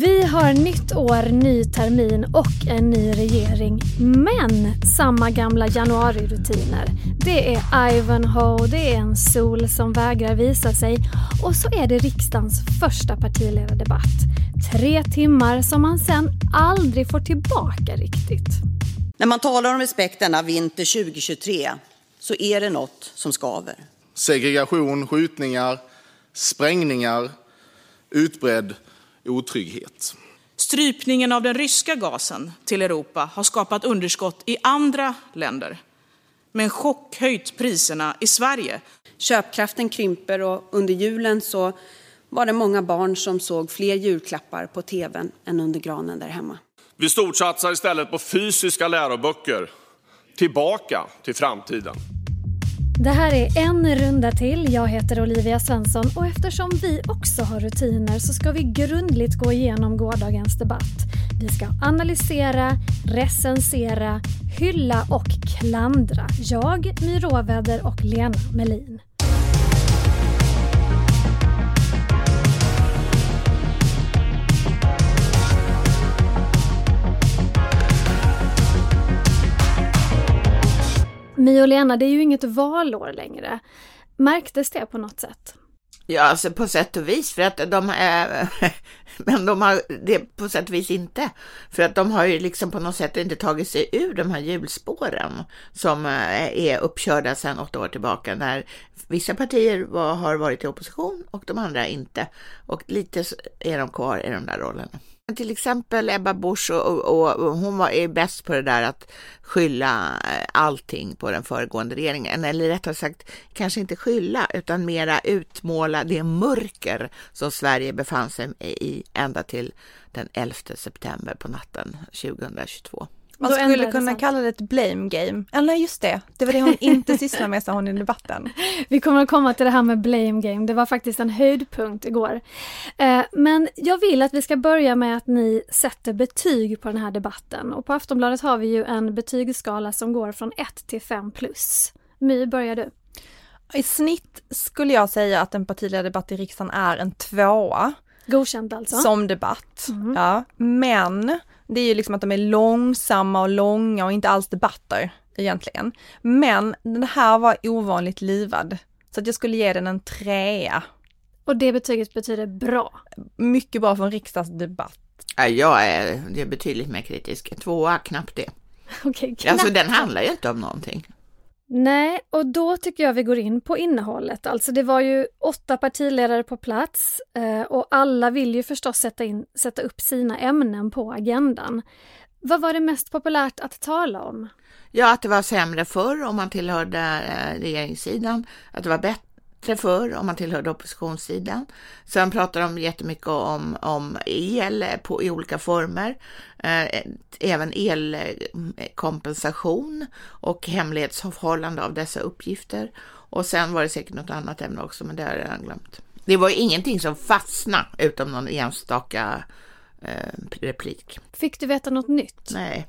Vi har nytt år, ny termin och en ny regering. Men samma gamla januarirutiner. Det är Ivanhoe, det är en sol som vägrar visa sig och så är det riksdagens första partiledardebatt. Tre timmar som man sen aldrig får tillbaka riktigt. När man talar om respekt denna vinter 2023 så är det något som skaver. Segregation, skjutningar, sprängningar, utbredd otrygghet. Strypningen av den ryska gasen till Europa har skapat underskott i andra länder men chockhöjt priserna i Sverige. Köpkraften krymper och under julen så var det många barn som såg fler julklappar på tvn än under granen där hemma. Vi storsatsar istället på fysiska läroböcker. Tillbaka till framtiden. Det här är en runda till. Jag heter Olivia Svensson och eftersom vi också har rutiner så ska vi grundligt gå igenom gårdagens debatt. Vi ska analysera, recensera, hylla och klandra. Jag, My Råväder och Lena Melin. My och Lena, det är ju inget valår längre. Märktes det på något sätt? Ja, alltså på sätt och vis, för att de är, men de har det på sätt och vis inte, för att de har ju liksom på något sätt inte tagit sig ur de här hjulspåren som eh, är uppkörda sedan åtta år tillbaka, när vissa partier var, har varit i opposition och de andra inte, och lite är de kvar i de där rollerna. Till exempel Ebba Busch och, och, och hon var, är bäst på det där att skylla eh, allting på den föregående regeringen. Eller rättare sagt, kanske inte skylla utan mera utmåla det mörker som Sverige befann sig i ända till den 11 september på natten 2022. Man skulle kunna kalla det ett blame game. Eller nej, just det. Det var det hon inte sysslade med, sa hon i debatten. Vi kommer att komma till det här med blame game. Det var faktiskt en höjdpunkt igår. Eh, men jag vill att vi ska börja med att ni sätter betyg på den här debatten. Och på Aftonbladet har vi ju en betygsskala som går från 1 till 5 plus. My, börjar du. I snitt skulle jag säga att en partiledardebatt i riksdagen är en tvåa. Godkänt alltså? Som debatt, mm. ja. Men det är ju liksom att de är långsamma och långa och inte alls debatter egentligen. Men den här var ovanligt livad. Så att jag skulle ge den en trea. Och det betyget betyder bra? Mycket bra för en riksdagsdebatt. Jag är, det är betydligt mer kritisk. Tvåa, knappt det. Okej, okay, knappt. Alltså den handlar ju inte om någonting. Nej, och då tycker jag vi går in på innehållet. Alltså det var ju åtta partiledare på plats eh, och alla vill ju förstås sätta, in, sätta upp sina ämnen på agendan. Vad var det mest populärt att tala om? Ja, att det var sämre förr om man tillhörde eh, regeringssidan, att det var bättre bättre förr om man tillhörde oppositionssidan. Sen pratar de jättemycket om, om el på, i olika former, eh, även elkompensation och hemlighetsförhållande av dessa uppgifter. Och sen var det säkert något annat ämne också, men det har jag redan glömt. Det var ingenting som fastnade utom någon enstaka eh, replik. Fick du veta något nytt? Nej.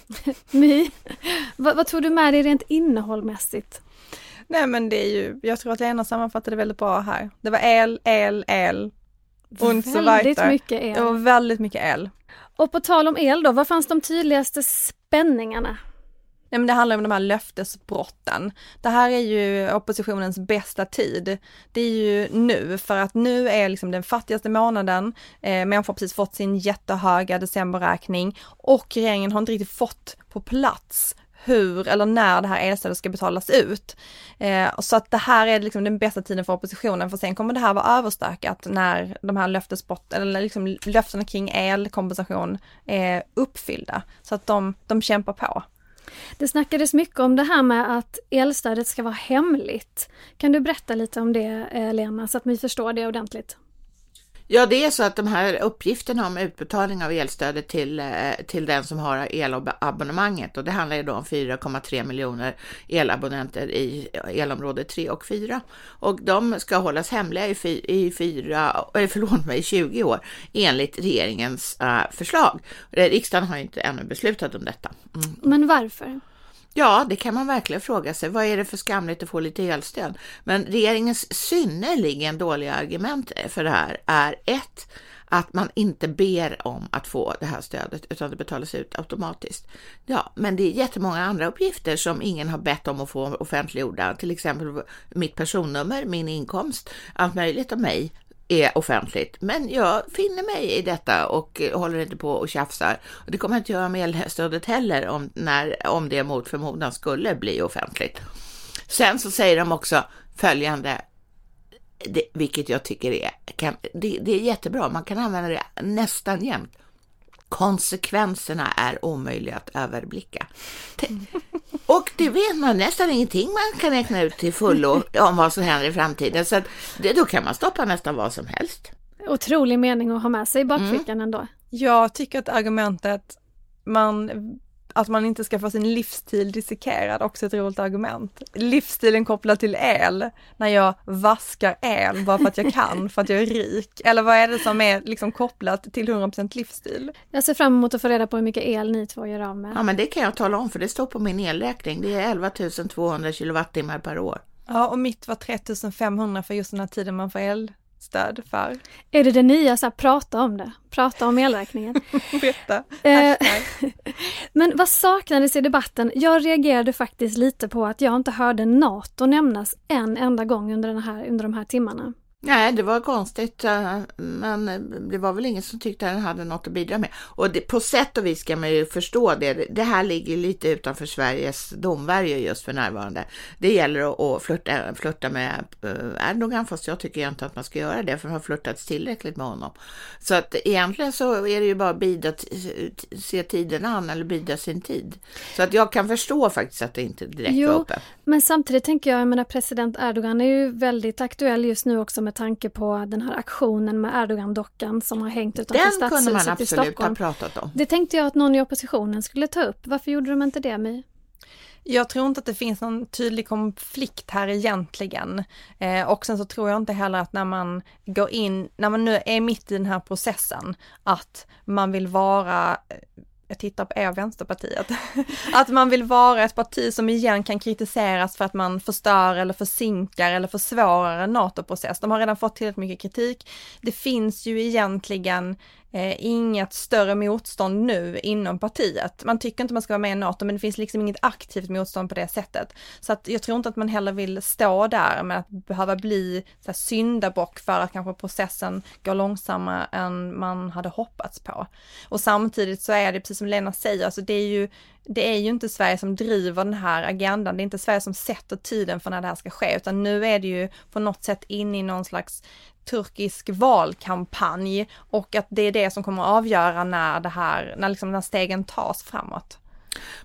My, vad, vad tog du med dig rent innehållmässigt? Nej men det är ju, jag tror att Lena sammanfattade det väldigt bra här. Det var el, el, el. Väldigt mycket el. Det var väldigt mycket el. Och på tal om el då, vad fanns de tydligaste spänningarna? Nej men det handlar om de här löftesbrotten. Det här är ju oppositionens bästa tid. Det är ju nu, för att nu är liksom den fattigaste månaden, eh, människor har precis fått sin jättehöga decemberräkning och regeringen har inte riktigt fått på plats hur eller när det här elstödet ska betalas ut. Eh, så att det här är liksom den bästa tiden för oppositionen, för sen kommer det här vara överstökat när de här löftesbrott, eller liksom löftena kring elkompensation är uppfyllda. Så att de, de kämpar på. Det snackades mycket om det här med att elstödet ska vara hemligt. Kan du berätta lite om det, eh, Lena, så att vi förstår det ordentligt? Ja, det är så att de här uppgifterna om utbetalning av elstödet till, eh, till den som har elabonnemanget och det handlar ju då om 4,3 miljoner elabonnenter i elområde 3 och 4 och de ska hållas hemliga i, i, fyra, eh, förlåt mig, 20 år enligt regeringens eh, förslag. Riksdagen har ju inte ännu beslutat om detta. Mm. Men varför? Ja, det kan man verkligen fråga sig. Vad är det för skamligt att få lite elstöd? Men regeringens synnerligen dåliga argument för det här är ett, att man inte ber om att få det här stödet utan det betalas ut automatiskt. Ja, men det är jättemånga andra uppgifter som ingen har bett om att få offentliggjorda, till exempel mitt personnummer, min inkomst, allt möjligt om mig är offentligt. Men jag finner mig i detta och eh, håller inte på och tjafsar. Och det kommer jag inte göra med elstödet heller om, när, om det mot förmodan skulle bli offentligt. Sen så säger de också följande, det, vilket jag tycker är, kan, det, det är jättebra, man kan använda det nästan jämt. Konsekvenserna är omöjliga att överblicka. Och det vet man nästan ingenting man kan räkna ut till fullo om vad som händer i framtiden. Så det, då kan man stoppa nästan vad som helst. Otrolig mening att ha med sig i bakfickan mm. ändå. Jag tycker att argumentet man att man inte ska få sin livsstil dissekerad, också ett roligt argument. Livsstilen kopplad till el, när jag vaskar el bara för att jag kan, för att jag är rik. Eller vad är det som är liksom kopplat till 100% livsstil? Jag ser fram emot att få reda på hur mycket el ni två gör av med. Ja, men det kan jag tala om, för det står på min elräkning. Det är 11 200 kilowattimmar per år. Ja, och mitt var 3500 för just den här tiden man får el stöd för. Är det det nya, så här, prata om det, prata om elräkningen? Berätta. Eh, men vad saknades i debatten? Jag reagerade faktiskt lite på att jag inte hörde NATO nämnas en enda gång under, den här, under de här timmarna. Nej, det var konstigt, eh, men det var väl ingen som tyckte att den hade något att bidra med. Och det, på sätt och vis ska man ju förstå det. Det här ligger lite utanför Sveriges domvärje just för närvarande. Det gäller att flirta, flirta med eh, Erdogan, fast jag tycker inte att man ska göra det, för man har flirtats tillräckligt med honom. Så att egentligen så är det ju bara att bida, se tiden an eller bida sin tid. Så att jag kan förstå faktiskt att det inte direkt jo, var uppe. Men samtidigt tänker jag, jag menar president Erdogan är ju väldigt aktuell just nu också med tanke på den här aktionen med Erdogan-dockan som har hängt utanför Stadshuset i Stockholm. Den kunde man absolut ha pratat om. Det tänkte jag att någon i oppositionen skulle ta upp. Varför gjorde de inte det, My? Jag tror inte att det finns någon tydlig konflikt här egentligen. Eh, och sen så tror jag inte heller att när man går in, när man nu är mitt i den här processen, att man vill vara jag tittar på er Vänsterpartiet, att man vill vara ett parti som igen kan kritiseras för att man förstör eller försinkar eller försvårar en NATO-process. De har redan fått tillräckligt mycket kritik. Det finns ju egentligen eh, inget större motstånd nu inom partiet. Man tycker inte man ska vara med i NATO, men det finns liksom inget aktivt motstånd på det sättet. Så att jag tror inte att man heller vill stå där med att behöva bli så här, syndabock för att kanske processen går långsammare än man hade hoppats på. Och samtidigt så är det precis som Lena säger, alltså det är ju det är ju inte Sverige som driver den här agendan, det är inte Sverige som sätter tiden för när det här ska ske, utan nu är det ju på något sätt in i någon slags turkisk valkampanj och att det är det som kommer att avgöra när det här, när liksom den stegen tas framåt.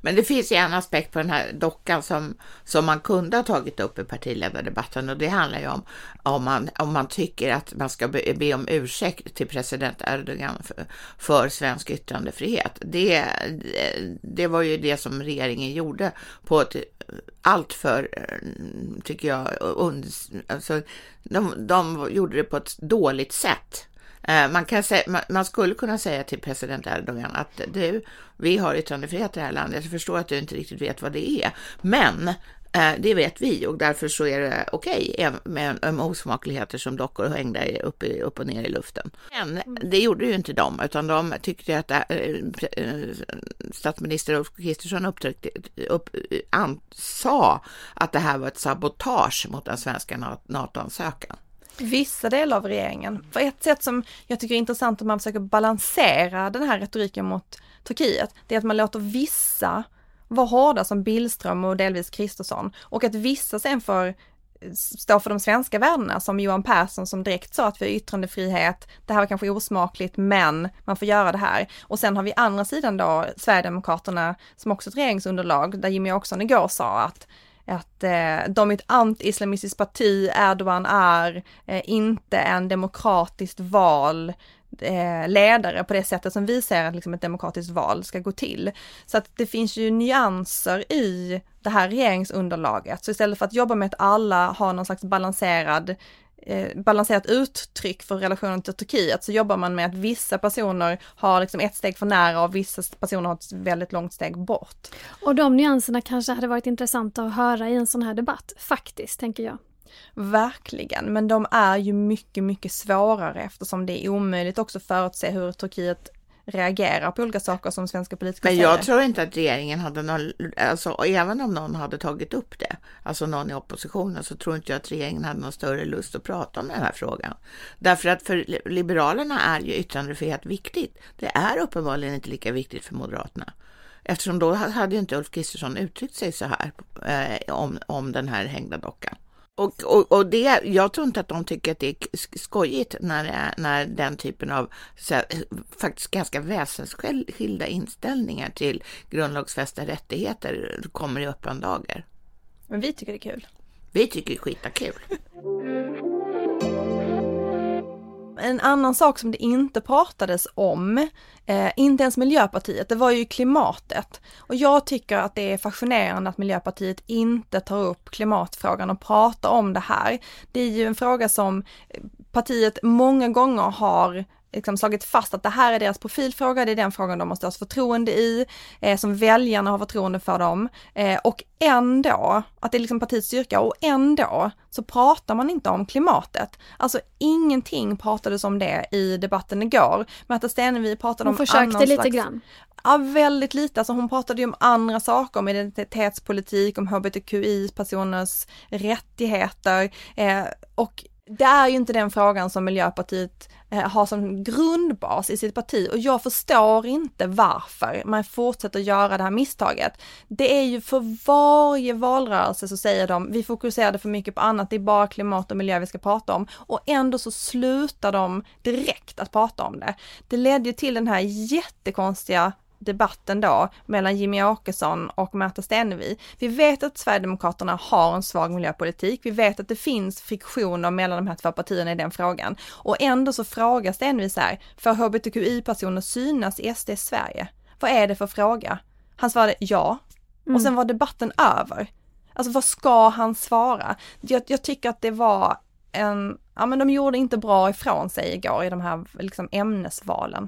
Men det finns ju en aspekt på den här dockan som, som man kunde ha tagit upp i partiledardebatten och det handlar ju om om man, om man tycker att man ska be, be om ursäkt till president Erdogan för, för svensk yttrandefrihet. Det, det var ju det som regeringen gjorde på ett allt för, eh, tycker jag, und, alltså, de, de gjorde det på ett dåligt sätt. Eh, man, kan säga, man, skulle kunna säga till president Erdogan att du, vi har yttrandefrihet i det här landet. Jag förstår att du inte riktigt vet vad det är, men det vet vi och därför så är det okej okay med, osmakligheter som dockor hängda upp, upp och ner i luften. Men det gjorde ju inte de, utan de tyckte att äh, statsminister Ulf Kristersson upptryckte, upp, sa att det här var ett sabotage mot den svenska NATO-ansökan. Vissa delar av regeringen. För ett sätt som jag tycker är intressant om man försöker balansera den här retoriken mot Turkiet, det är att man låter vissa var hårda som Billström och delvis Kristersson och att vissa sen får eh, stå för de svenska värdena som Johan Persson som direkt sa att vi har yttrandefrihet, det här var kanske osmakligt men man får göra det här. Och sen har vi andra sidan då Sverigedemokraterna som också ett regeringsunderlag där Jimmy Åkesson igår sa att att eh, de är ett anti-islamistiskt parti, Erdogan är eh, inte en demokratiskt val Eh, ledare på det sättet som vi ser att liksom ett demokratiskt val ska gå till. Så att det finns ju nyanser i det här regeringsunderlaget. Så istället för att jobba med att alla har någon slags balanserad eh, balanserat uttryck för relationen till Turkiet så jobbar man med att vissa personer har liksom ett steg för nära och vissa personer har ett väldigt långt steg bort. Och de nyanserna kanske hade varit intressanta att höra i en sån här debatt, faktiskt, tänker jag. Verkligen, men de är ju mycket, mycket svårare eftersom det är omöjligt också förutse hur Turkiet reagerar på olika saker som svenska politiker Men säger. jag tror inte att regeringen hade någon, alltså även om någon hade tagit upp det, alltså någon i oppositionen, så tror inte jag att regeringen hade någon större lust att prata om den här frågan. Därför att för Liberalerna är ju yttrandefrihet viktigt. Det är uppenbarligen inte lika viktigt för Moderaterna. Eftersom då hade ju inte Ulf Kristersson uttryckt sig så här eh, om, om den här hängda dockan. Och, och, och det, jag tror inte att de tycker att det är skojigt när, när den typen av här, faktiskt ganska väsensskilda inställningar till grundlagsfästa rättigheter kommer i öppen dager. Men vi tycker det är kul. Vi tycker det är skitkul. En annan sak som det inte pratades om, eh, inte ens Miljöpartiet, det var ju klimatet. Och jag tycker att det är fascinerande att Miljöpartiet inte tar upp klimatfrågan och pratar om det här. Det är ju en fråga som partiet många gånger har liksom slagit fast att det här är deras profilfråga, det är den frågan de måste ha förtroende i, eh, som väljarna har förtroende för dem. Eh, och ändå, att det är liksom partiets styrka, och ändå så pratar man inte om klimatet. Alltså ingenting pratades om det i debatten igår. Märta Stenevi pratade Hon om försökte annan lite slags... grann. Ja, väldigt lite. Alltså hon pratade ju om andra saker, om identitetspolitik, om hbtqi-personers rättigheter eh, och det är ju inte den frågan som Miljöpartiet Eh, ha har som grundbas i sitt parti och jag förstår inte varför man fortsätter göra det här misstaget. Det är ju för varje valrörelse så säger de, vi fokuserade för mycket på annat, det är bara klimat och miljö vi ska prata om och ändå så slutar de direkt att prata om det. Det ledde ju till den här jättekonstiga debatten då mellan Jimmy Åkesson och Märta Stenevi. Vi vet att Sverigedemokraterna har en svag miljöpolitik. Vi vet att det finns friktioner mellan de här två partierna i den frågan. Och ändå så frågar Stenevi så här, får hbtqi-personer synas i SD Sverige? Vad är det för fråga? Han svarade ja. Mm. Och sen var debatten över. Alltså vad ska han svara? Jag, jag tycker att det var en, ja men de gjorde inte bra ifrån sig igår i de här liksom ämnesvalen.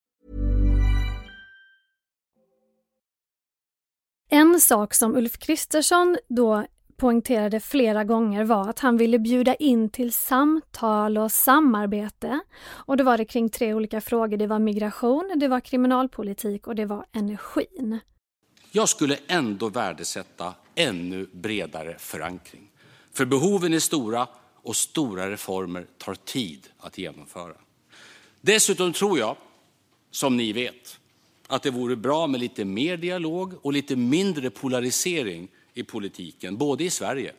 En sak som Ulf Kristersson då poängterade flera gånger var att han ville bjuda in till samtal och samarbete. Och då var det kring tre olika frågor. Det var migration, det var kriminalpolitik och det var energin. Jag skulle ändå värdesätta ännu bredare förankring. För behoven är stora och stora reformer tar tid att genomföra. Dessutom tror jag, som ni vet, att det vore bra med lite mer dialog och lite mindre polarisering i politiken, både i Sverige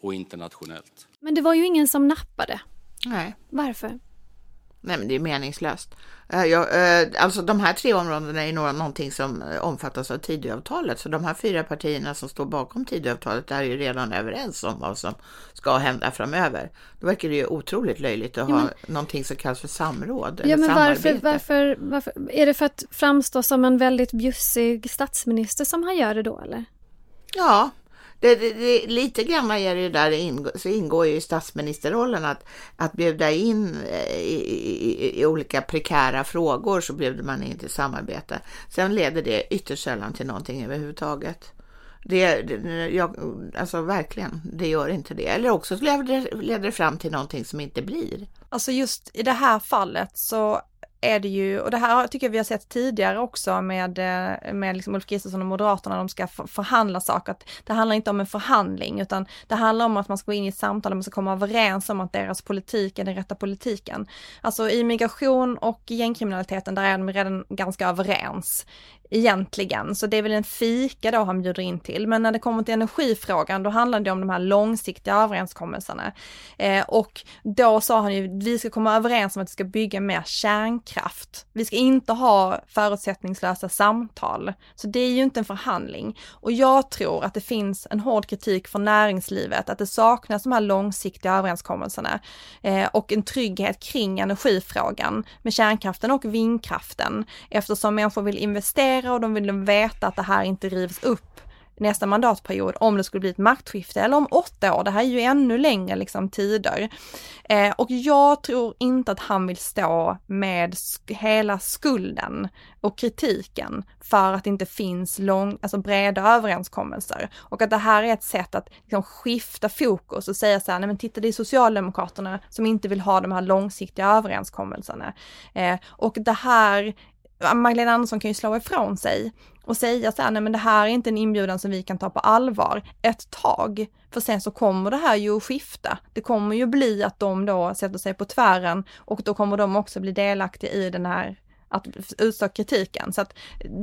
och internationellt. Men det var ju ingen som nappade. Nej. Varför? Nej, men det är meningslöst. Eh, Jag, eh, alltså de här tre områdena är några, någonting som eh, omfattas av Tidöavtalet, så de här fyra partierna som står bakom Tidöavtalet är ju redan överens om vad som ska hända framöver. Då verkar det ju otroligt löjligt att Ja, ha men- någonting som kallas för samråd Ja, men varför, varför, varför? Är det för att framstå som en väldigt bjussig statsminister som han gör det då, eller? Ja, det, det, det, lite grann är det där ingår, så ingår ju i statsministerrollen att, att bjuda in eh, i, i, i olika prekära frågor så bjuder man in till samarbete. Sen leder det ytterst sällan till någonting överhuvudtaget. Det, det, jag, alltså verkligen, det gör inte det. Eller också leder det fram till någonting som inte blir. Alltså just i det här fallet så är det ju, och det här tycker jag vi har sett tidigare också med, eh, med liksom Ulf Kristersson och Moderaterna, de ska förhandla saker. Att det handlar inte om en förhandling, utan det handlar om att man ska gå in i ett samtal och man ska komma överens om att deras politik är den rätta politiken. Alltså i migration och gängkriminaliteten, där är de redan ganska överens egentligen. Så det är väl en fika då han bjuder in till. Men när det kommer till energifrågan, då handlar det om de här långsiktiga överenskommelserna. Eh, och då sa han ju, vi ska komma överens om att vi ska bygga mer kärnkraft. Vi ska inte ha förutsättningslösa samtal. Så det är ju inte en förhandling. Och jag tror att det finns en hård kritik från näringslivet, att det saknas de här långsiktiga överenskommelserna eh, och en trygghet kring energifrågan med kärnkraften och vindkraften eftersom människor vill investera planera och de vill veta att det här inte rivs upp nästa mandatperiod om det skulle bli ett maktskifte eller om åtta år. Det här är ju ännu längre liksom tider. Eh, och jag tror inte att han vill stå med sk hela skulden och kritiken för att det inte finns lång, alltså breda överenskommelser. Och att det här är ett sätt att liksom skifta fokus och säga så här, nej men titta det är Socialdemokraterna som inte vill ha de här långsiktiga överenskommelserna. Eh, och det här Magdalena Andersson kan ju slå ifrån sig och säga så här, nej men det här är inte en inbjudan som vi kan ta på allvar ett tag. För sen så kommer det här ju att skifta. Det kommer ju bli att de då sätter sig på tvären och då kommer de också bli delaktiga i den här att utstå kritiken. Så att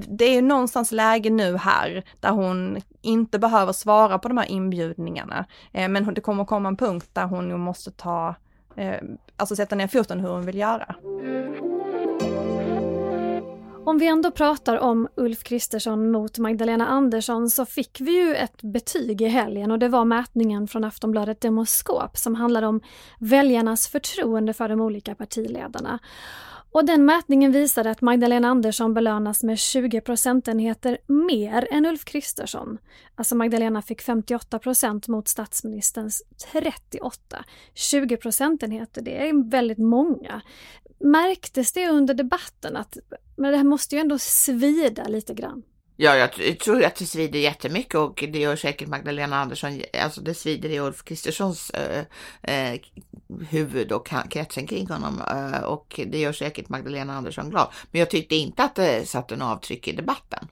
det är någonstans läge nu här där hon inte behöver svara på de här inbjudningarna. Eh, men det kommer komma en punkt där hon nog måste ta, eh, alltså sätta ner foten hur hon vill göra. Om vi ändå pratar om Ulf Kristersson mot Magdalena Andersson så fick vi ju ett betyg i helgen och det var mätningen från Aftonbladet Demoskop som handlade om väljarnas förtroende för de olika partiledarna. Och den mätningen visade att Magdalena Andersson belönas med 20 procentenheter mer än Ulf Kristersson. Alltså Magdalena fick 58 procent mot statsministerns 38. 20 procentenheter, det är väldigt många. Märktes det under debatten att men det här måste ju ändå svida lite grann? Ja, jag tror att det svider jättemycket och det gör säkert Magdalena Andersson, alltså det svider i Ulf Kristerssons eh, eh, huvud och kretsen kring honom eh, och det gör säkert Magdalena Andersson glad. Men jag tyckte inte att det satte en avtryck i debatten.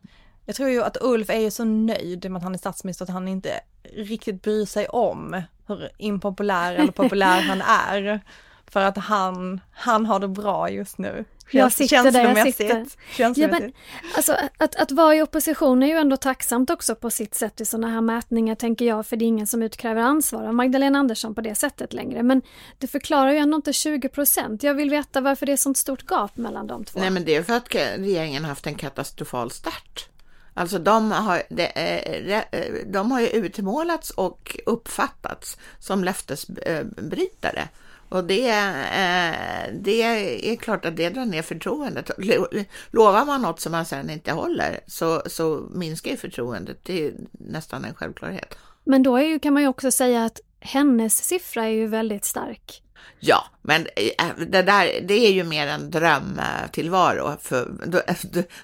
Jag tror ju att Ulf är ju så nöjd med att han är statsminister att han inte riktigt bryr sig om hur impopulär eller populär han är. För att han, han har det bra just nu. Jag sitter där jag sitter. Ja, men, alltså, att, att vara i opposition är ju ändå tacksamt också på sitt sätt i sådana här mätningar tänker jag, för det är ingen som utkräver ansvar av Magdalena Andersson på det sättet längre. Men det förklarar ju ändå inte 20 procent. Jag vill veta varför det är sånt stort gap mellan de två. Nej, men det är för att regeringen haft en katastrofal start. Alltså de har, de, de har ju utmålats och uppfattats som löftesbrytare. Och det, eh, det är klart att det drar ner förtroendet. Lovar man något som man sen inte håller så, så minskar ju förtroendet. Det är nästan en självklarhet. Men då är ju, kan man ju också säga att hennes siffra är ju väldigt stark. Ja, men eh, det där, det är ju mer en drömtillvaro. För då,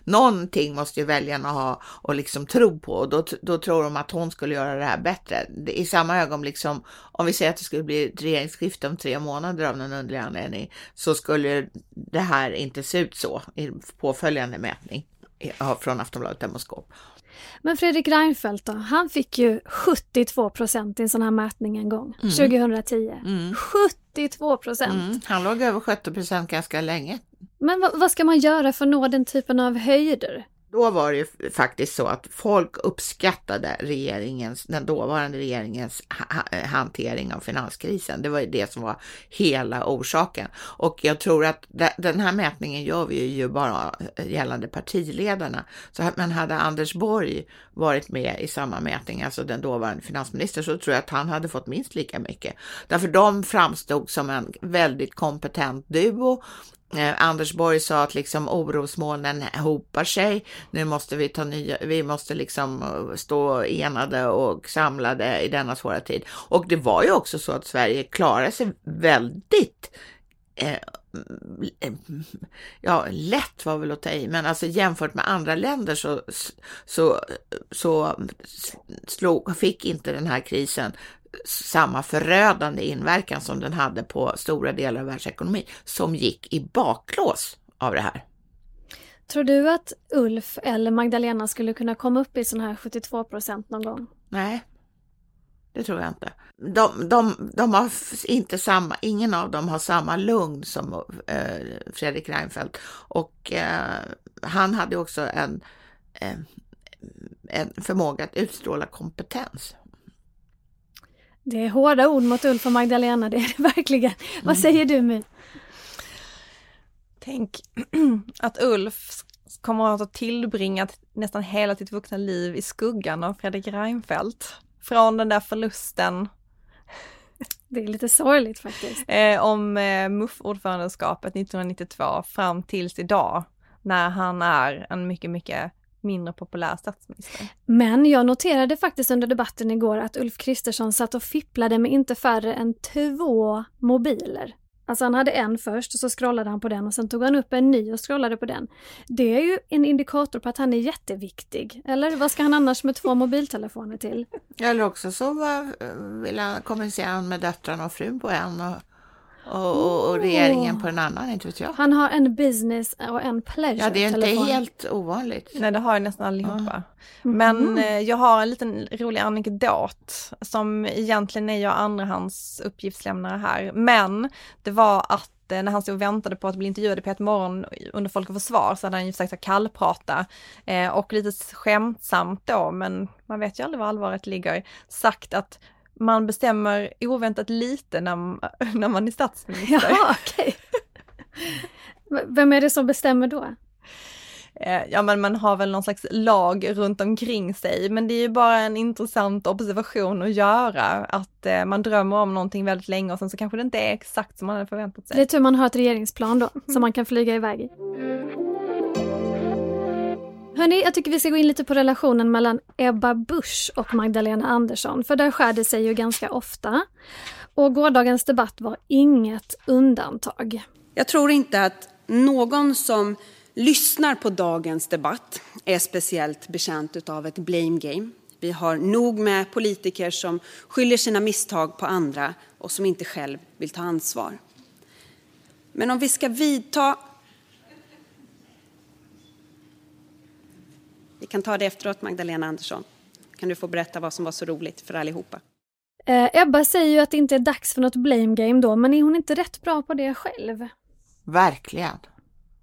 någonting måste ju väljarna ha och liksom tro på och då, då tror de att hon skulle göra det här bättre. I samma ögonblick som, om vi säger att det skulle bli ett regeringsskifte om tre månader av någon underlig anledning, så skulle det här inte se ut så i påföljande mätning från Aftonbladet Demoskop. Men Fredrik Reinfeldt då, han fick ju 72 procent i en sån här mätning en gång, mm. 2010. Mm. 72 procent! Mm. Han låg över 70 procent ganska länge. Men vad ska man göra för att nå den typen av höjder? Då var det faktiskt så att folk uppskattade regeringens, den dåvarande regeringens eh, hantering av finanskrisen. Det var ju det som var hela orsaken. Och jag tror att den här mätningen gör vi ju bara eh, gällande partiledarna. Så, men hade Anders Borg varit med i samma mätning, alltså den dåvarande finansministern, så tror jag att han hade fått minst lika mycket. Därför de framstod som en väldigt kompetent duo Eh, Anders Borg sa att liksom orosmolnen hopar sig. Nu måste vi ta nya, vi måste liksom eh, stå enade och samlade i denna svåra tid. Och det var ju också så att Sverige klarade sig väldigt eh, eh ja, lätt var väl att ta i, men alltså jämfört med andra länder så, så, så slog, fick inte den här krisen samma förödande inverkan som den hade på stora delar av världsekonomin som gick i baklås av det här. Tror du att Ulf eller Magdalena skulle kunna komma upp i sån här 72 procent någon gång? Nej, det tror jag inte. De, de, de har inte samma, ingen av dem har samma lugn som eh, Fredrik Reinfeldt. Och eh, han hade också en, eh, en förmåga att utstråla kompetens. Det är hårda ord mot Ulf och Magdalena, det är det verkligen. Mm. Vad säger du My? Tänk att Ulf kommer att ha tillbringat nästan hela sitt vuxna liv i skuggan av Fredrik Reinfeldt. Från den där förlusten. Det är lite sorgligt faktiskt. Eh, om eh, MUF-ordförandeskapet 1992 fram tills idag, när han är en mycket, mycket mindre populär statsminister. Men jag noterade faktiskt under debatten igår att Ulf Kristersson satt och fipplade med inte färre än två mobiler. Alltså han hade en först och så scrollade han på den och sen tog han upp en ny och scrollade på den. Det är ju en indikator på att han är jätteviktig. Eller vad ska han annars med två mobiltelefoner till? Eller också så vill han kommunicera med döttrarna och frun på en och och, och, regeringen på en annan, inte vet jag. Han har en business och en pleasure Ja, det är inte telefon. helt ovanligt. Nej, det har jag nästan allihopa. Mm. Men eh, jag har en liten rolig anekdot som egentligen är jag andrahands uppgiftslämnare här. Men det var att eh, när han stod och väntade på att bli intervjuad i P1 Morgon under Folk och Försvar så hade han ju försökt att kallprata eh, och lite skämtsamt då, men man vet ju aldrig var allvaret ligger, sagt att man bestämmer oväntat lite när, när man är statsminister. Ja, okej. Okay. Vem är det som bestämmer då? Eh, ja men man har väl någon slags lag runt omkring sig, men det är ju bara en intressant observation att göra, att eh, man drömmer om någonting väldigt länge och sen så kanske det inte är exakt som man hade förväntat sig. Det är tur man har ett regeringsplan då, som man kan flyga iväg i. Hörni, jag tycker vi ska gå in lite på relationen mellan Ebba Busch och Magdalena Andersson, för där skär det sig ju ganska ofta. Och gårdagens debatt var inget undantag. Jag tror inte att någon som lyssnar på dagens debatt är speciellt bekänt av ett blame game. Vi har nog med politiker som skyller sina misstag på andra och som inte själv vill ta ansvar. Men om vi ska vidta kan ta det efteråt, Magdalena Andersson. Kan du få berätta vad som var så roligt för allihopa? Eh, Ebba säger ju att det inte är dags för något blame game då, men är hon inte rätt bra på det själv? Verkligen.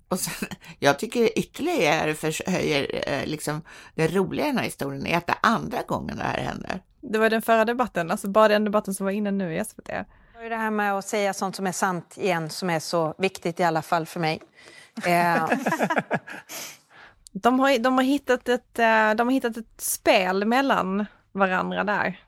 Och sen, jag tycker ytterligare förhöjer eh, liksom det roliga i den här historien är att det är andra gången det här händer. Det var den förra debatten, alltså bara den debatten som var inne nu i SVT. Det här med att säga sånt som är sant igen som är så viktigt i alla fall för mig. Eh, De har, de, har hittat ett, eh, de har hittat ett spel mellan varandra där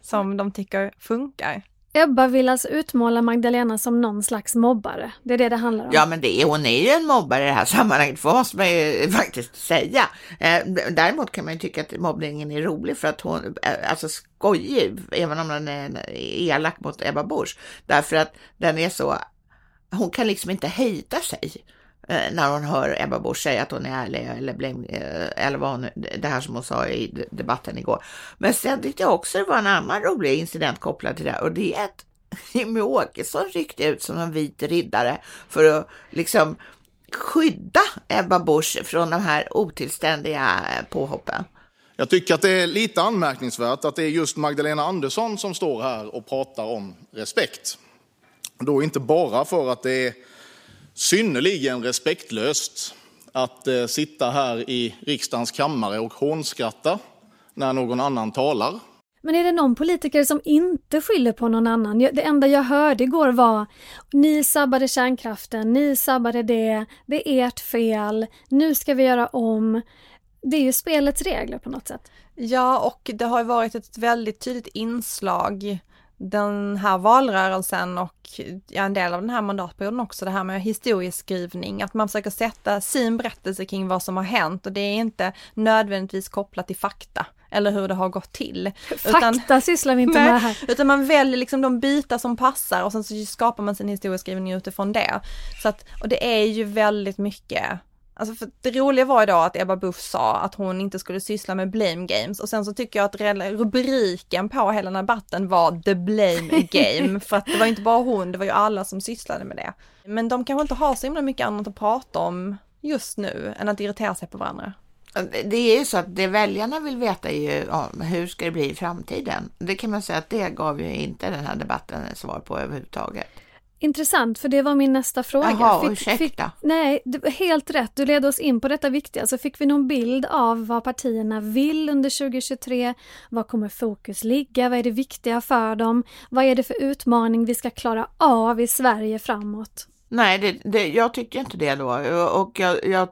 som de tycker funkar. Ebba vill alltså utmåla Magdalena som någon slags mobbare. Det är det det handlar om. Ja, men det är, hon är ju en mobbare i det här sammanhanget, för måste man ju faktiskt säga. Eh, däremot kan man ju tycka att mobbningen är rolig för att hon, eh, alltså skojig, även om den är elak mot Ebba Busch, därför att den är så, hon kan liksom inte hejda sig. Eh, när hon hör Ebba Busch säga att hon är ärlig eller, blame, eh, eller vad hon, det här som hon sa i debatten igår. Men sen tyckte jag också det var en annan rolig incident kopplad till det och det är att Jimmie Åkesson ryckte ut som en vit riddare för att liksom skydda Ebba Busch från de här otillständiga eh, påhoppen. Jag tycker att det är lite anmärkningsvärt att det är just Magdalena Andersson som står här och pratar om respekt. Då inte bara för att det är synnerligen respektlöst att eh, sitta här i riksdagens kammare och hånskratta när någon annan talar. Men är det någon politiker som inte skyller på någon annan? Det enda jag hörde igår var ni sabbade kärnkraften, ni sabbade det, det är ert fel, nu ska vi göra om. Det är ju spelets regler på något sätt. Ja, och det har varit ett väldigt tydligt inslag den här valrörelsen och ja, en del av den här mandatperioden också, det här med historieskrivning, att man försöker sätta sin berättelse kring vad som har hänt och det är inte nödvändigtvis kopplat till fakta eller hur det har gått till. Fakta utan, sysslar vi inte med här. Utan man väljer liksom de bitar som passar och sen så skapar man sin historieskrivning utifrån det. Så att, och det är ju väldigt mycket Alltså för det roliga var idag att Ebba Busch sa att hon inte skulle syssla med blame games och sen så tycker jag att rubriken på hela den här debatten var the blame game för att det var inte bara hon, det var ju alla som sysslade med det. Men de kanske inte har så himla mycket annat att prata om just nu än att irritera sig på varandra. Det är ju så att det väljarna vill veta är ju ja, hur ska det bli i framtiden? Det kan man säga att det gav ju inte den här debatten svar på överhuvudtaget. Intressant, för det var min nästa fråga. Jaha, fick, ursäkta. Fick, nej, helt rätt. Du ledde oss in på detta viktiga. Så fick vi någon bild av vad partierna vill under 2023? Var kommer fokus ligga? Vad är det viktiga för dem? Vad är det för utmaning vi ska klara av i Sverige framåt? Nej, det, det, jag tyckte inte det då och jag, jag,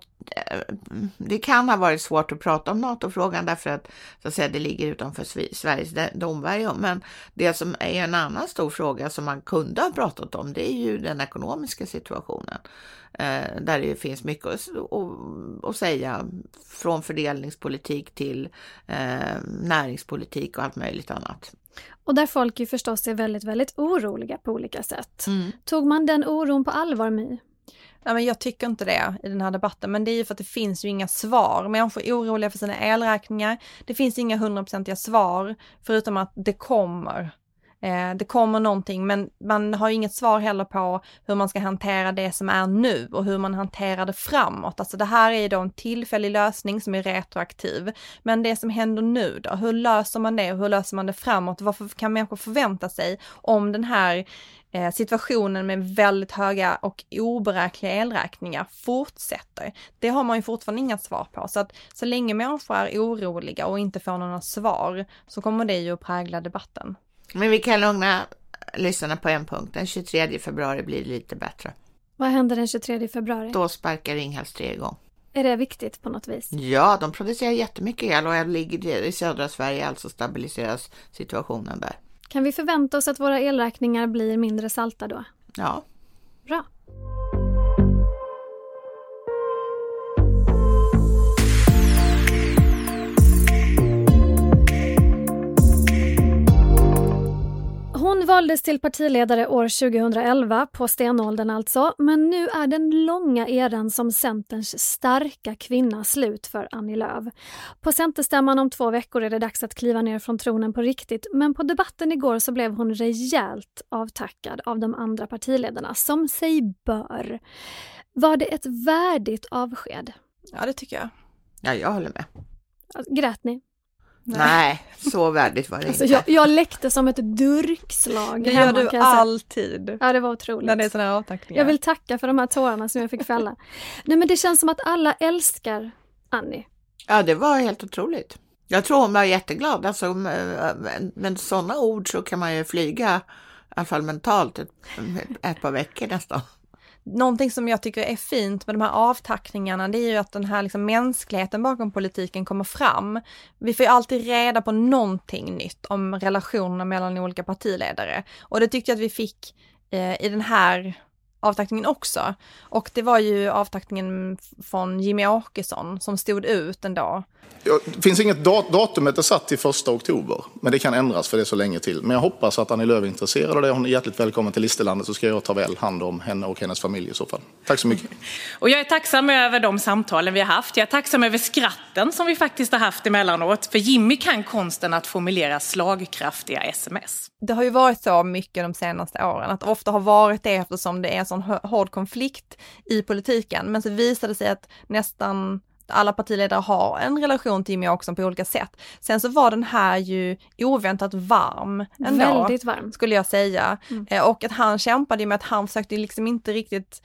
det kan ha varit svårt att prata om NATO-frågan därför att, så att säga, det ligger utanför Sveriges domvärjo. Men det som är en annan stor fråga som man kunde ha pratat om, det är ju den ekonomiska situationen. Eh, där det finns mycket att, säga från fördelningspolitik till eh, näringspolitik och allt möjligt annat. Och där folk ju förstås är väldigt, väldigt oroliga på olika sätt. Mm. Tog man den oron på allvar, My? Nej, men jag tycker inte det i den här debatten, men det är ju för att det finns ju inga svar. Människor är oroliga för sina elräkningar. Det finns inga hundraprocentiga svar, förutom att det kommer Eh, det kommer någonting men man har inget svar heller på hur man ska hantera det som är nu och hur man hanterar det framåt. Alltså det här är ju då en tillfällig lösning som är retroaktiv. Men det som händer nu då, hur löser man det och hur löser man det framåt? Varför kan människor förvänta sig om den här eh, situationen med väldigt höga och oberäkneliga elräkningar fortsätter. Det har man ju fortfarande inga svar på. Så att så länge människor är oroliga och inte får några svar så kommer det ju att prägla debatten. Men vi kan lugna lyssnarna på en punkt. Den 23 februari blir det lite bättre. Vad händer den 23 februari? Då sparkar Ringhals 3 igång. Är det viktigt på något vis? Ja, de producerar jättemycket el och ligger i södra Sverige, alltså stabiliseras situationen där. Kan vi förvänta oss att våra elräkningar blir mindre salta då? Ja. Bra. Hon valdes till partiledare år 2011, på stenåldern alltså, men nu är den långa eran som Centerns starka kvinna slut för Annie Lööf. På Centerstämman om två veckor är det dags att kliva ner från tronen på riktigt, men på debatten igår så blev hon rejält avtackad av de andra partiledarna, som sig bör. Var det ett värdigt avsked? Ja, det tycker jag. Ja, jag håller med. Grät ni? Nej, så värdigt var det alltså, inte. Jag, jag läckte som ett durkslag. Det gör du alltid. Ja, det var otroligt. När det är sådana avtackningar. Jag vill tacka för de här tårarna som jag fick fälla. Nej, men det känns som att alla älskar Annie. Ja, det var helt otroligt. Jag tror hon var jätteglad. Alltså, med sådana ord så kan man ju flyga, i alla fall mentalt, ett, ett par veckor nästan. Någonting som jag tycker är fint med de här avtackningarna, det är ju att den här liksom mänskligheten bakom politiken kommer fram. Vi får ju alltid reda på någonting nytt om relationerna mellan olika partiledare. Och det tyckte jag att vi fick eh, i den här avtackningen också. Och det var ju avtackningen från Jimmy Åkesson som stod ut ändå. Det finns inget datum är satt till första oktober, men det kan ändras för det är så länge till. Men jag hoppas att Annie Lööf är intresserad av det. Hon är hjärtligt välkommen till Listerlandet så ska jag ta väl hand om henne och hennes familj i så fall. Tack så mycket. Och jag är tacksam över de samtalen vi har haft. Jag är tacksam över skratten som vi faktiskt har haft emellanåt. För Jimmy kan konsten att formulera slagkraftiga sms. Det har ju varit så mycket de senaste åren, att ofta har varit det eftersom det är en sån hård konflikt i politiken. Men så visade det sig att nästan alla partiledare har en relation till Jimmie Åkesson på olika sätt. Sen så var den här ju oväntat varm ändå. Väldigt varm. Skulle jag säga. Mm. Eh, och att han kämpade med att han försökte liksom inte riktigt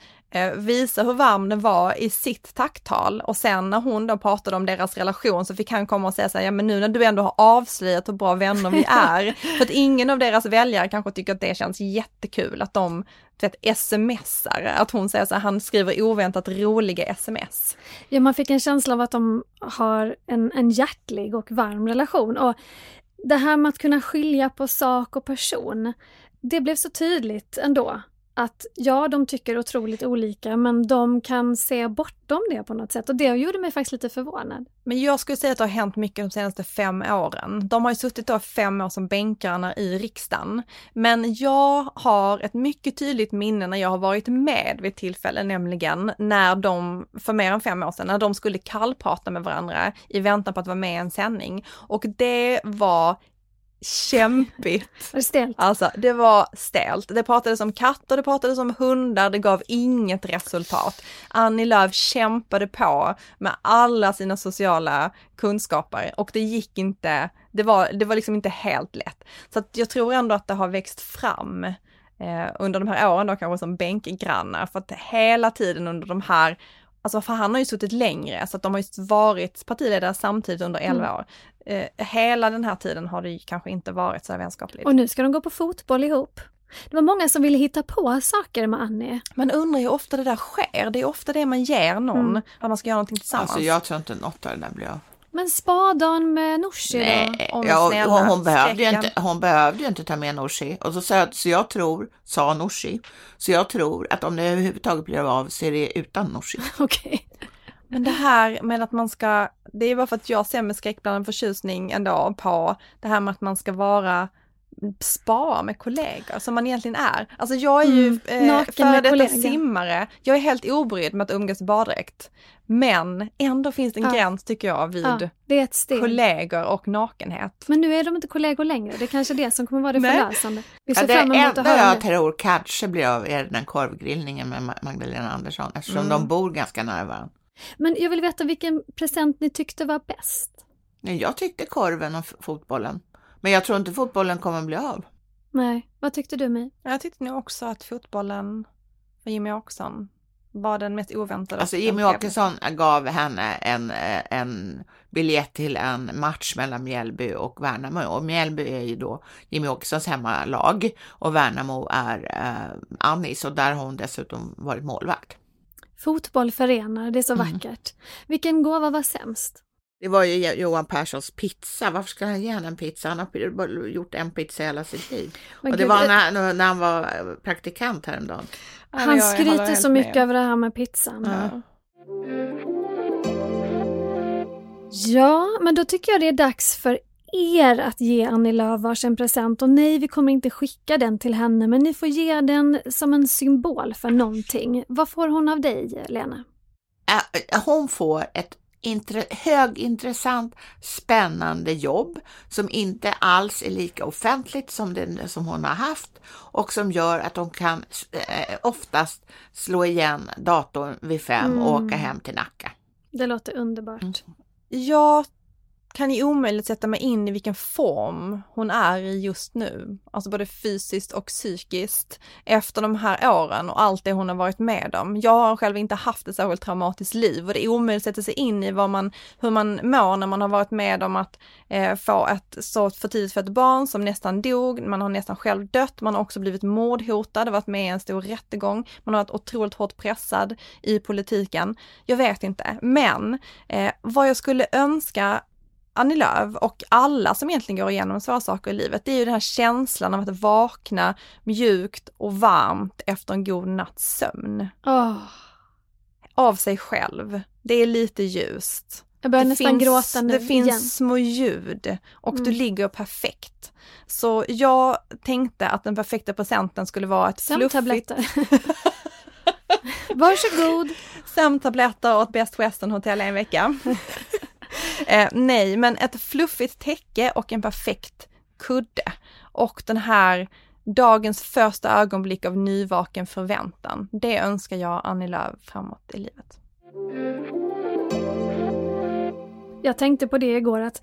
visa hur varm den var i sitt tacktal. Och sen när hon då pratade om deras relation så fick han komma och säga så här, ja men nu när du ändå har avslöjat hur bra vänner vi är, för att ingen av deras väljare kanske tycker att det känns jättekul att de vet, smsar, att hon säger så här, han skriver oväntat roliga sms. Ja, man fick en känsla av att de har en, en hjärtlig och varm relation. Och det här med att kunna skilja på sak och person, det blev så tydligt ändå att ja, de tycker otroligt olika men de kan se bortom det på något sätt och det gjorde mig faktiskt lite förvånad. Men jag skulle säga att det har hänt mycket de senaste fem åren. De har ju suttit då fem år som bänkarna i riksdagen. Men jag har ett mycket tydligt minne när jag har varit med vid tillfällen, nämligen när de, för mer än fem år sedan, när de skulle kallprata med varandra i väntan på att vara med i en sändning. Och det var kämpigt. Det? Alltså det var stelt. Det pratades om katter, det pratades om hundar, det gav inget resultat. Annie Lööf kämpade på med alla sina sociala kunskaper och det gick inte, det var, det var liksom inte helt lätt. Så att jag tror ändå att det har växt fram eh, under de här åren då kanske som bänkgrannar för att hela tiden under de här Alltså för han har ju suttit längre, så att de har ju varit partiledare samtidigt under 11 Mm. år. Eh, hela den här tiden har det ju kanske inte varit så här vänskapligt. Och nu ska de gå på fotboll ihop. Det var många som ville hitta på saker med Annie. Man undrar ju ofta det där sker, det är ofta det man ger någon, Mm. att man ska göra någonting tillsammans. Alltså jag tror inte något av det där blir av. Men spadan med Nooshi då? Nej, Om ja, snälla, hon, hon, behövde ju inte, hon behövde ju inte ta med Nooshi. Och så, sa jag, så jag tror, sa Nooshi, så jag tror att om det överhuvudtaget blir av så är det utan Nooshi. Okej. Men det här med att man ska, det är bara för att jag ser med skräckblandad förtjusning ändå på det här med att man ska vara spara med kollegor som man egentligen är. Alltså jag är ju Mm, eh, före detta kollegor. simmare, jag är helt obrydd med att umgås i baddräkt. Men ändå finns det en Ja. gräns tycker jag vid Ja, det är ett steg. kollegor och nakenhet. Men nu är de inte kollegor längre. Det är kanske det som kommer vara det förlösande. Vi Ja, ser det fram emot enda jag tror kanske blir av är den korvgrillningen med Ma- Magdalena Andersson eftersom Mm. de bor ganska nära varandra. Men jag vill veta vilken present ni tyckte var bäst. Jag tyckte korven och fotbollen. Men jag tror inte fotbollen kommer bli av. Nej, vad tyckte du mig? Jag tyckte nog också att fotbollen för Jimmy Åkesson var den mest oväntade. Alltså Jimmy. Åkesson gav henne en, eh, en biljett till en match mellan Mjällby och Värnamo. Och Mjällby är ju då Jimmy Åkessons hemmalag och Värnamo är eh, Annis och där har hon dessutom varit målvakt. Fotboll förenar, det är så Mm. vackert. Vilken gåva var sämst? Det var ju Johan Perssons pizza. Varför ska han ge henne en pizza? Han har bara gjort en pizza hela sitt liv. Men och det gud, var eh, när, när han var praktikant häromdagen. Han jag skryter så med. mycket över det här med pizzan. Ja. Ja, men då tycker jag det är dags för er att ge Annie Lööf varsin present. Och nej, vi kommer inte skicka den till henne, men ni får ge den som en symbol för någonting. Vad får hon av dig, Lena? Hon får ett intre, högintressant, spännande jobb som inte alls är lika offentligt som det som hon har haft och som gör att hon kan eh, oftast slå igen datorn vid fem och Mm. åka hem till Nacka. Det låter underbart. Jag kan ju omöjligt sätta mig in i vilken form hon är i just nu. Alltså både fysiskt och psykiskt efter de här åren och allt det hon har varit med om. Jag har själv inte haft ett särskilt traumatiskt liv och det är omöjligt att sätta sig in i vad man, hur man mår när man har varit med om att eh, få ett så för tidigt fött barn som nästan dog, man har nästan själv dött, man har också blivit mordhotad, varit med i en stor rättegång, man har varit otroligt hårt pressad i politiken. Jag vet inte, men eh, vad jag skulle önska Annie Lööf och alla som egentligen går igenom svåra saker i livet, det är ju den här känslan av att vakna mjukt och varmt efter en god natts sömn. Åh, Av sig själv. Det är lite ljust. jag börjar det nästan finns, gråta nu Det finns igen. små ljud och du Mm. ligger perfekt. Så jag tänkte att den perfekta presenten skulle vara ett fluffigt Sömntabletter. Varsågod. sömntabletter och ett Best Western hotell en vecka eh, nej, men ett fluffigt täcke och en perfekt kudde. Och den här dagens första ögonblick av nyvaken förväntan. Det önskar jag Annie Lööf framåt i livet. Jag tänkte på det igår att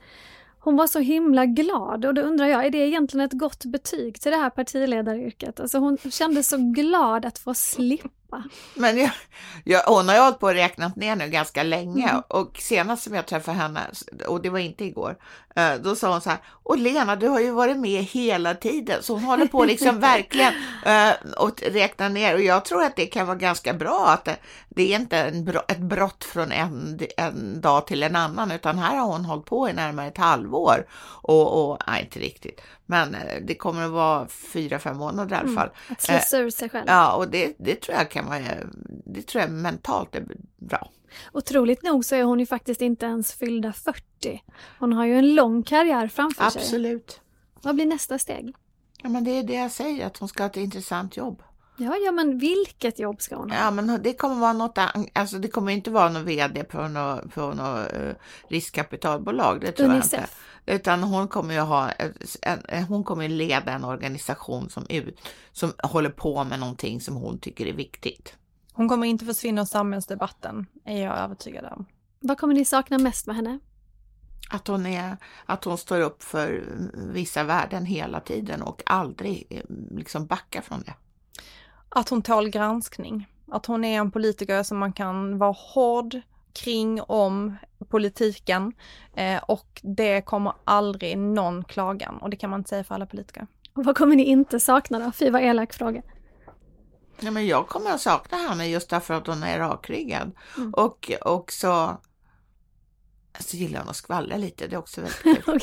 hon var så himla glad och då undrar jag, är det egentligen ett gott betyg till det här partiledaryrket? Alltså hon kände så glad att få slippa pappa. Men jag, jag, hon har ju hållit på och räknat ner nu ganska länge. Mm. och senast som jag träffade henne, och det var inte igår, eh, då sa hon så här, och Lena du har ju varit med hela tiden, så hon håller på liksom verkligen eh, och räkna ner. Och jag tror att det kan vara ganska bra att det, det är inte en, ett brott från en, en dag till en annan utan här har hon hållit på i närmare ett halvår. Och, och nej inte riktigt, men eh, det kommer att vara fyra, fem månader i alla Mm, fall. att slussa Eh, ur sig själv. Ja, och det, det tror jag kan vara, det tror jag mentalt är bra. Otroligt nog så är hon ju faktiskt inte ens fyllda 40. Hon har ju en lång karriär framför sig. Absolut. Vad blir nästa steg? Ja, men det är det jag säger, att hon ska ha ett intressant jobb. Ja, ja, men vilket jobb ska hon ha? Ja, men det kommer vara något, alltså det kommer inte vara någon vd på något, på något eh, riskkapitalbolag, det tror jag inte. Unicef. Utan hon kommer ju ha, en, en- hon kommer ju leda en organisation som, ut, som håller på med någonting som hon tycker är viktigt. Hon kommer inte försvinna ur samhällsdebatten, är jag övertygad om. Vad kommer ni sakna mest med henne? Att hon, är, att hon står upp för vissa värden hela tiden och aldrig eh, liksom backar från det. Att hon tål granskning. Att hon är en politiker som man kan vara hård kring om politiken eh, och det kommer aldrig någon klagan och det kan man inte säga för alla politiker. Och vad kommer ni inte sakna då? Fy vad elak fråga. Ja, men jag kommer att sakna henne just därför att hon är rakryggad. Mm. Och också så gillar hon att skvallra lite, det är också väldigt kul.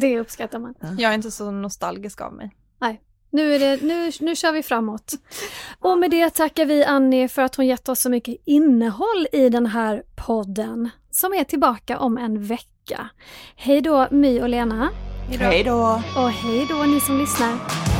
Det uppskattar man. Jag är inte så nostalgisk av mig. Nej, nu, är det, nu, nu kör vi framåt. Och med det tackar vi Annie för att hon gett oss så mycket innehåll i den här podden som är tillbaka om en vecka. Hej då My och Lena. Hej då! Och hej då ni som lyssnar.